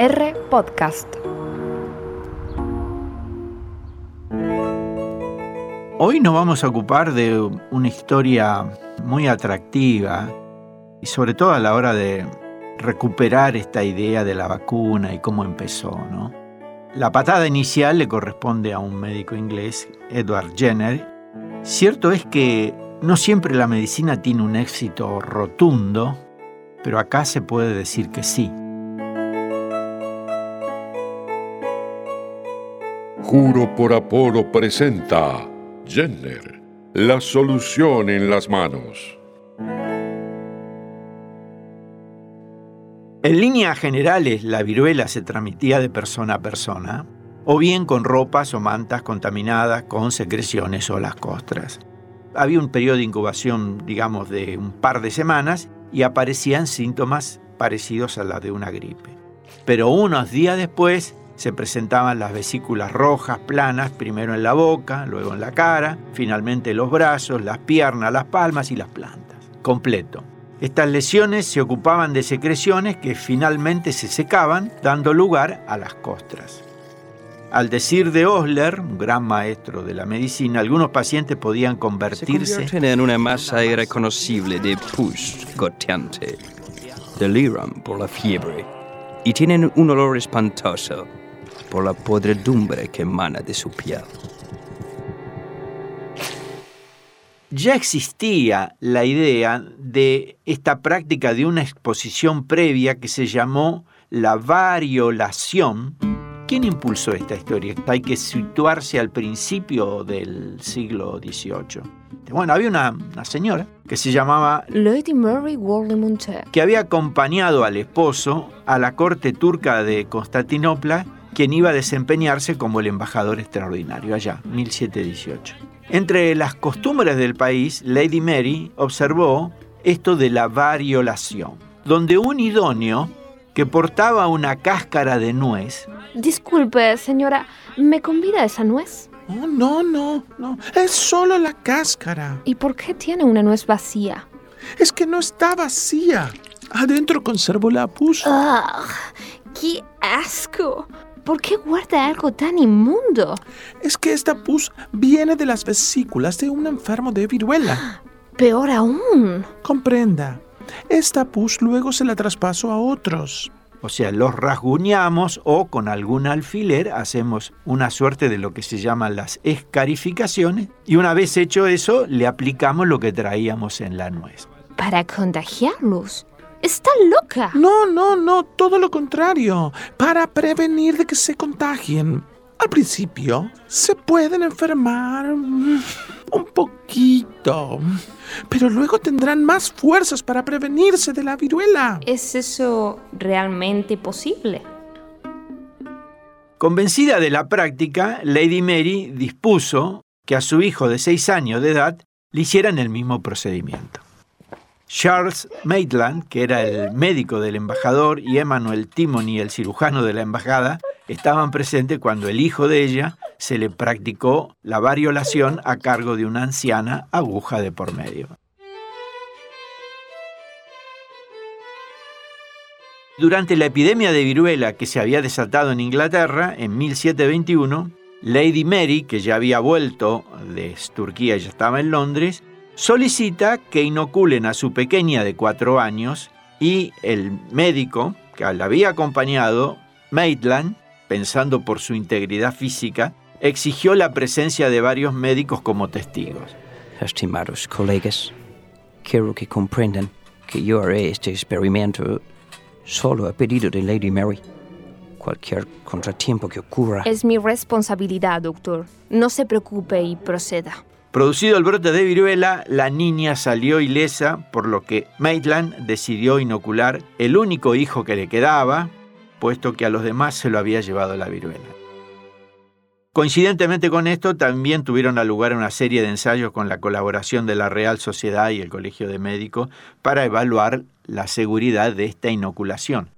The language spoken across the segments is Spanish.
R Podcast. Hoy nos vamos a ocupar de una historia muy atractiva y sobre todo a la hora de recuperar esta idea de la vacuna y cómo empezó, ¿no? La patada inicial le corresponde a un médico inglés, Edward Jenner. Cierto es que no siempre la medicina tiene un éxito rotundo, pero acá se puede decir que sí. Juro por Apolo presenta Jenner, la solución en las manos. En líneas generales, la viruela se transmitía de persona a persona, o bien con ropas o mantas contaminadas con secreciones o las costras. Había un periodo de incubación, digamos, de un par de semanas y aparecían síntomas parecidos a la de una gripe. Pero unos días después se presentaban las vesículas rojas planas, primero en la boca, luego en la cara, finalmente los brazos, las piernas, las palmas y las plantas. Completo. Estas lesiones se ocupaban de secreciones que finalmente se secaban, dando lugar a las costras. Al decir de Osler, un gran maestro de la medicina, algunos pacientes podían convertirse en una masa irreconocible de pus goteante. Deliran por la fiebre y tienen un olor espantoso por la podredumbre que emana de su piel. Ya existía la idea de esta práctica de una exposición previa que se llamó la variolación. ¿Quién impulsó esta historia? Hay que situarse al principio del siglo XVIII. Bueno, había una, una señora que se llamaba Lady Mary Worley que había acompañado al esposo a la corte turca de Constantinopla, quien iba a desempeñarse como el embajador extraordinario allá, 1718. Entre las costumbres del país, Lady Mary observó esto de la variolación, donde un idóneo que portaba una cáscara de nuez Disculpe, señora, ¿me convida esa nuez? Oh, no, no, no. Es solo la cáscara. ¿Y por qué tiene una nuez vacía? Es que no está vacía. Adentro conservo la pus. ¡Ah! ¡Qué asco! ¿Por qué guarda algo tan inmundo? Es que esta pus viene de las vesículas de un enfermo de viruela. Peor aún. Comprenda. Esta pus luego se la traspaso a otros. O sea, los rasguñamos o con algún alfiler hacemos una suerte de lo que se llaman las escarificaciones y una vez hecho eso le aplicamos lo que traíamos en la nuez. Para contagiarlos. Está loca. No, no, no, todo lo contrario. Para prevenir de que se contagien. Al principio se pueden enfermar un poquito, pero luego tendrán más fuerzas para prevenirse de la viruela. ¿Es eso realmente posible? Convencida de la práctica, Lady Mary dispuso que a su hijo de seis años de edad le hicieran el mismo procedimiento. Charles Maitland, que era el médico del embajador, y Emmanuel Timony, el cirujano de la embajada, estaban presentes cuando el hijo de ella se le practicó la variolación a cargo de una anciana aguja de por medio. Durante la epidemia de viruela que se había desatado en Inglaterra en 1721, Lady Mary, que ya había vuelto de Turquía y ya estaba en Londres, solicita que inoculen a su pequeña de cuatro años y el médico que la había acompañado, Maitland, pensando por su integridad física, exigió la presencia de varios médicos como testigos. Estimados colegas, quiero que comprendan que yo haré este experimento solo a pedido de Lady Mary. Cualquier contratiempo que ocurra. Es mi responsabilidad, doctor. No se preocupe y proceda. Producido el brote de viruela, la niña salió ilesa, por lo que Maitland decidió inocular el único hijo que le quedaba, puesto que a los demás se lo había llevado la viruela. Coincidentemente con esto, también tuvieron lugar una serie de ensayos con la colaboración de la Real Sociedad y el Colegio de Médicos para evaluar la seguridad de esta inoculación.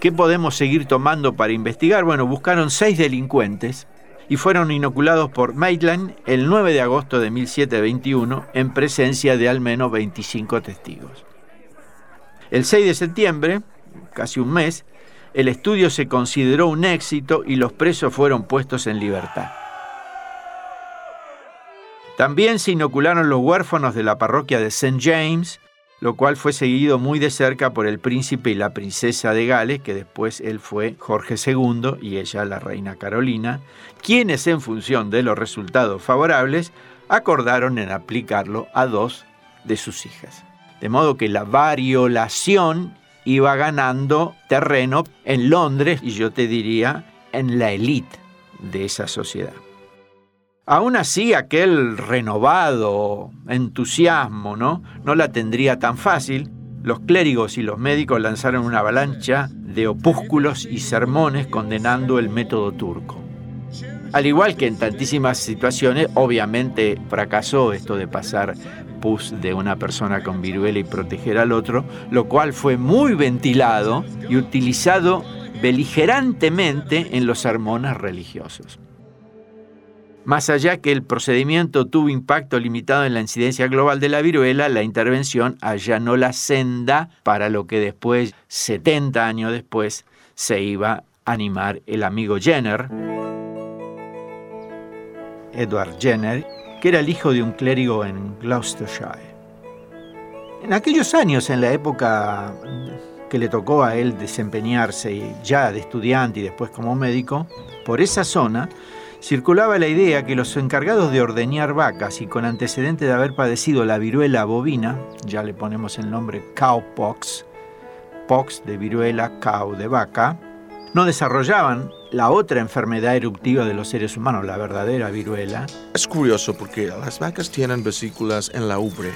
¿Qué podemos seguir tomando para investigar? Bueno, buscaron seis delincuentes y fueron inoculados por Maitland el 9 de agosto de 1721 en presencia de al menos 25 testigos. El 6 de septiembre, casi un mes, el estudio se consideró un éxito y los presos fueron puestos en libertad. También se inocularon los huérfanos de la parroquia de St. James, lo cual fue seguido muy de cerca por el príncipe y la princesa de Gales, que después él fue Jorge II y ella la reina Carolina, quienes en función de los resultados favorables acordaron en aplicarlo a dos de sus hijas. De modo que la variolación iba ganando terreno en Londres y yo te diría en la élite de esa sociedad. Aún así, aquel renovado entusiasmo ¿no? no la tendría tan fácil. Los clérigos y los médicos lanzaron una avalancha de opúsculos y sermones condenando el método turco. Al igual que en tantísimas situaciones, obviamente fracasó esto de pasar pus de una persona con viruela y proteger al otro, lo cual fue muy ventilado y utilizado beligerantemente en los sermones religiosos. Más allá que el procedimiento tuvo impacto limitado en la incidencia global de la viruela, la intervención allanó la senda para lo que después, 70 años después, se iba a animar el amigo Jenner, Edward Jenner, que era el hijo de un clérigo en Gloucestershire. En aquellos años, en la época que le tocó a él desempeñarse ya de estudiante y después como médico, por esa zona circulaba la idea que los encargados de ordeñar vacas y con antecedente de haber padecido la viruela bovina, ya le ponemos el nombre cowpox, pox de viruela, cow de vaca, no desarrollaban la otra enfermedad eruptiva de los seres humanos, la verdadera viruela. Es curioso porque las vacas tienen vesículas en la ubre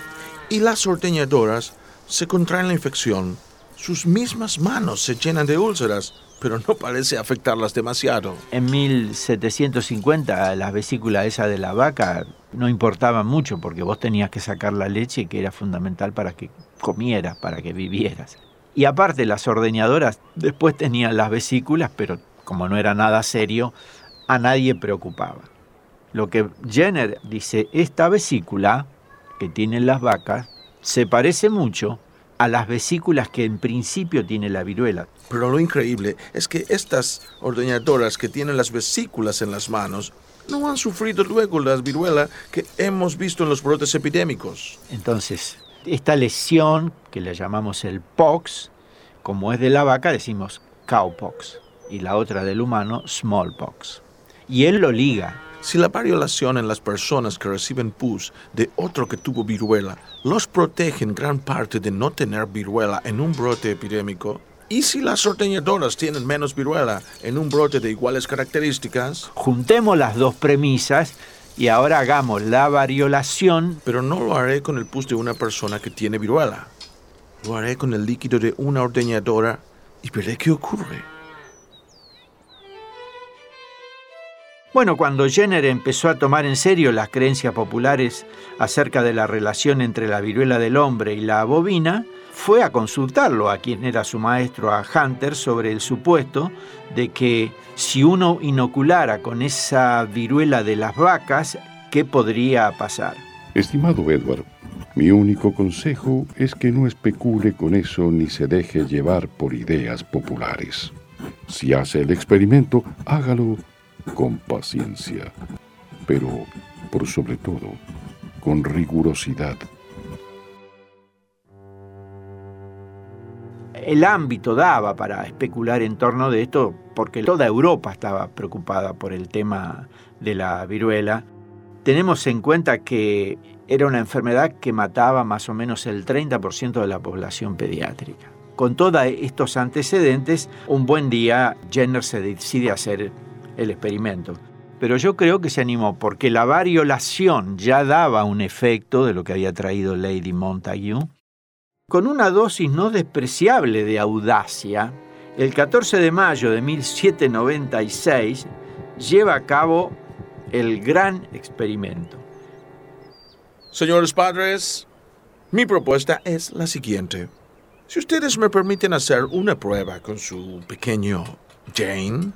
y las ordeñadoras se contraen la infección. Sus mismas manos se llenan de úlceras pero no parece afectarlas demasiado. En 1750 las vesículas esas de la vaca no importaban mucho porque vos tenías que sacar la leche que era fundamental para que comieras, para que vivieras. Y aparte las ordeñadoras después tenían las vesículas, pero como no era nada serio, a nadie preocupaba. Lo que Jenner dice, esta vesícula que tienen las vacas se parece mucho a las vesículas que en principio tiene la viruela. Pero lo increíble es que estas ordeñadoras que tienen las vesículas en las manos no han sufrido luego la viruela que hemos visto en los brotes epidémicos. Entonces, esta lesión, que le llamamos el pox, como es de la vaca, decimos cowpox, y la otra del humano, smallpox. Y él lo liga si la variolación en las personas que reciben pus de otro que tuvo viruela los protege en gran parte de no tener viruela en un brote epidémico, y si las ordeñadoras tienen menos viruela en un brote de iguales características, juntemos las dos premisas y ahora hagamos la variolación. Pero no lo haré con el pus de una persona que tiene viruela. Lo haré con el líquido de una ordeñadora y veré qué ocurre. Bueno, cuando Jenner empezó a tomar en serio las creencias populares acerca de la relación entre la viruela del hombre y la bovina, fue a consultarlo a quien era su maestro, a Hunter, sobre el supuesto de que si uno inoculara con esa viruela de las vacas, ¿qué podría pasar? Estimado Edward, mi único consejo es que no especule con eso ni se deje llevar por ideas populares. Si hace el experimento, hágalo con paciencia, pero por sobre todo con rigurosidad. El ámbito daba para especular en torno de esto porque toda Europa estaba preocupada por el tema de la viruela. Tenemos en cuenta que era una enfermedad que mataba más o menos el 30% de la población pediátrica. Con todos estos antecedentes, un buen día Jenner se decide hacer el experimento. Pero yo creo que se animó porque la variolación ya daba un efecto de lo que había traído Lady Montague. Con una dosis no despreciable de audacia, el 14 de mayo de 1796 lleva a cabo el gran experimento. Señores padres, mi propuesta es la siguiente. Si ustedes me permiten hacer una prueba con su pequeño Jane,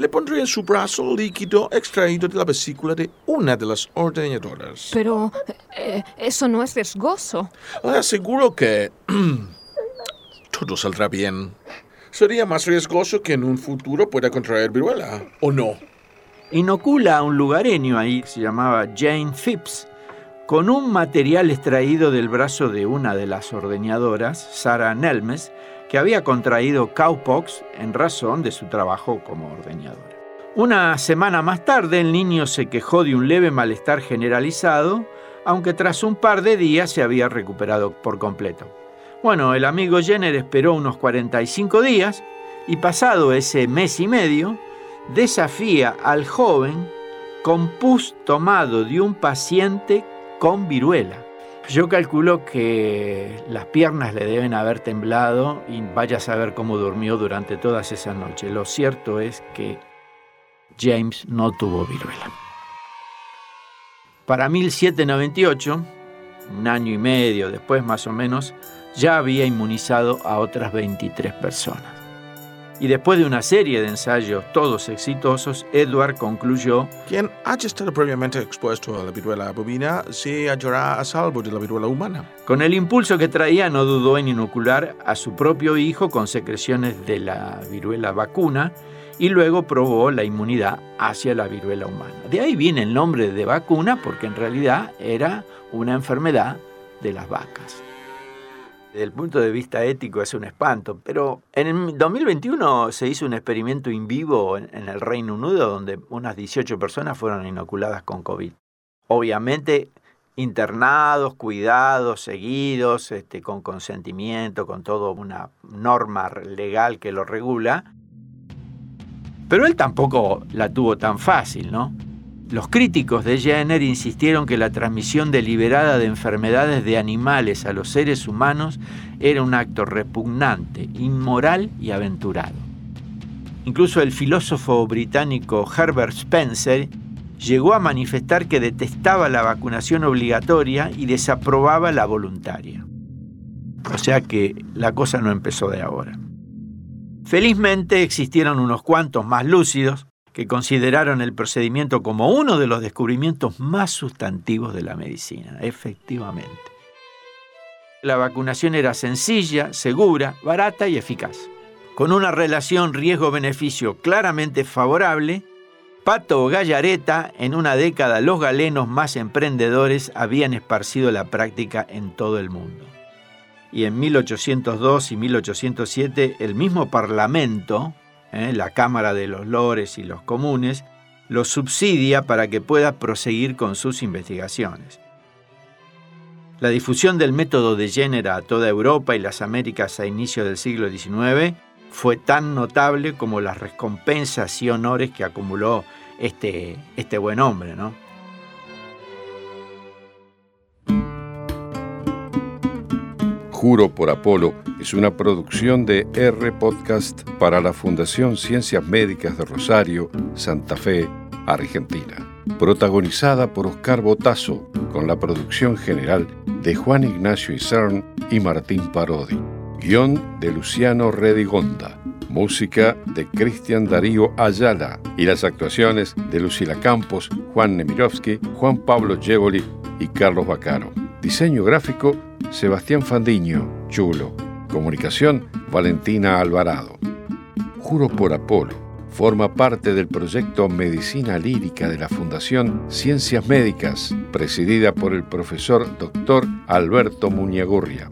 le pondré en su brazo líquido extraído de la vesícula de una de las ordeñadoras. Pero eh, eso no es riesgoso. Le aseguro que todo saldrá bien. Sería más riesgoso que en un futuro pueda contraer viruela, ¿o no? Inocula a un lugareño ahí, se llamaba Jane Phipps, con un material extraído del brazo de una de las ordeñadoras, Sarah Nelmes, que había contraído cowpox en razón de su trabajo como ordeñadora. Una semana más tarde el niño se quejó de un leve malestar generalizado, aunque tras un par de días se había recuperado por completo. Bueno, el amigo Jenner esperó unos 45 días y pasado ese mes y medio, desafía al joven con pus tomado de un paciente con viruela. Yo calculo que las piernas le deben haber temblado y vaya a saber cómo durmió durante todas esas noches. Lo cierto es que James no tuvo viruela. Para 1798, un año y medio después más o menos, ya había inmunizado a otras 23 personas. Y después de una serie de ensayos, todos exitosos, Edward concluyó Quien haya estado previamente expuesto a la viruela bovina se hallará a salvo de la viruela humana. Con el impulso que traía, no dudó en inocular a su propio hijo con secreciones de la viruela vacuna y luego probó la inmunidad hacia la viruela humana. De ahí viene el nombre de vacuna porque en realidad era una enfermedad de las vacas. Desde el punto de vista ético es un espanto, pero en el 2021 se hizo un experimento in vivo en, el Reino Unido donde unas 18 personas fueron inoculadas con COVID. Obviamente internados, cuidados, seguidos, este, con consentimiento, con toda una norma legal que lo regula, pero él tampoco la tuvo tan fácil, ¿no? Los críticos de Jenner insistieron que la transmisión deliberada de enfermedades de animales a los seres humanos era un acto repugnante, inmoral y aventurado. Incluso el filósofo británico Herbert Spencer llegó a manifestar que detestaba la vacunación obligatoria y desaprobaba la voluntaria. O sea que la cosa no empezó de ahora. Felizmente existieron unos cuantos más lúcidos que consideraron el procedimiento como uno de los descubrimientos más sustantivos de la medicina, efectivamente. La vacunación era sencilla, segura, barata y eficaz. Con una relación riesgo-beneficio claramente favorable, Pato Gallareta, en una década los galenos más emprendedores habían esparcido la práctica en todo el mundo y en 1802 y 1807 el mismo Parlamento, ¿eh? la Cámara de los Lores y los Comunes, lo subsidia para que pueda proseguir con sus investigaciones. La difusión del método de Jenner a toda Europa y las Américas a inicio del siglo XIX fue tan notable como las recompensas y honores que acumuló este, este buen hombre. ¿no? Juro por Apolo es una producción de R Podcast para la Fundación Ciencias Médicas de Rosario, Santa Fe, Argentina. Protagonizada por Oscar Botazo, con la producción general de Juan Ignacio Isern y Martín Parodi. Guión de Luciano Redigonda. Música de Cristian Darío Ayala y las actuaciones de Lucila Campos, Juan Nemirovsky, Juan Pablo Jevoli y Carlos Bacaro. Diseño gráfico Sebastián Fandiño, Chulo. Comunicación, Valentina Alvarado. Juro por Apolo. Forma parte del proyecto Medicina Lírica de la Fundación Ciencias Médicas, presidida por el profesor Dr. Alberto Muñagurria.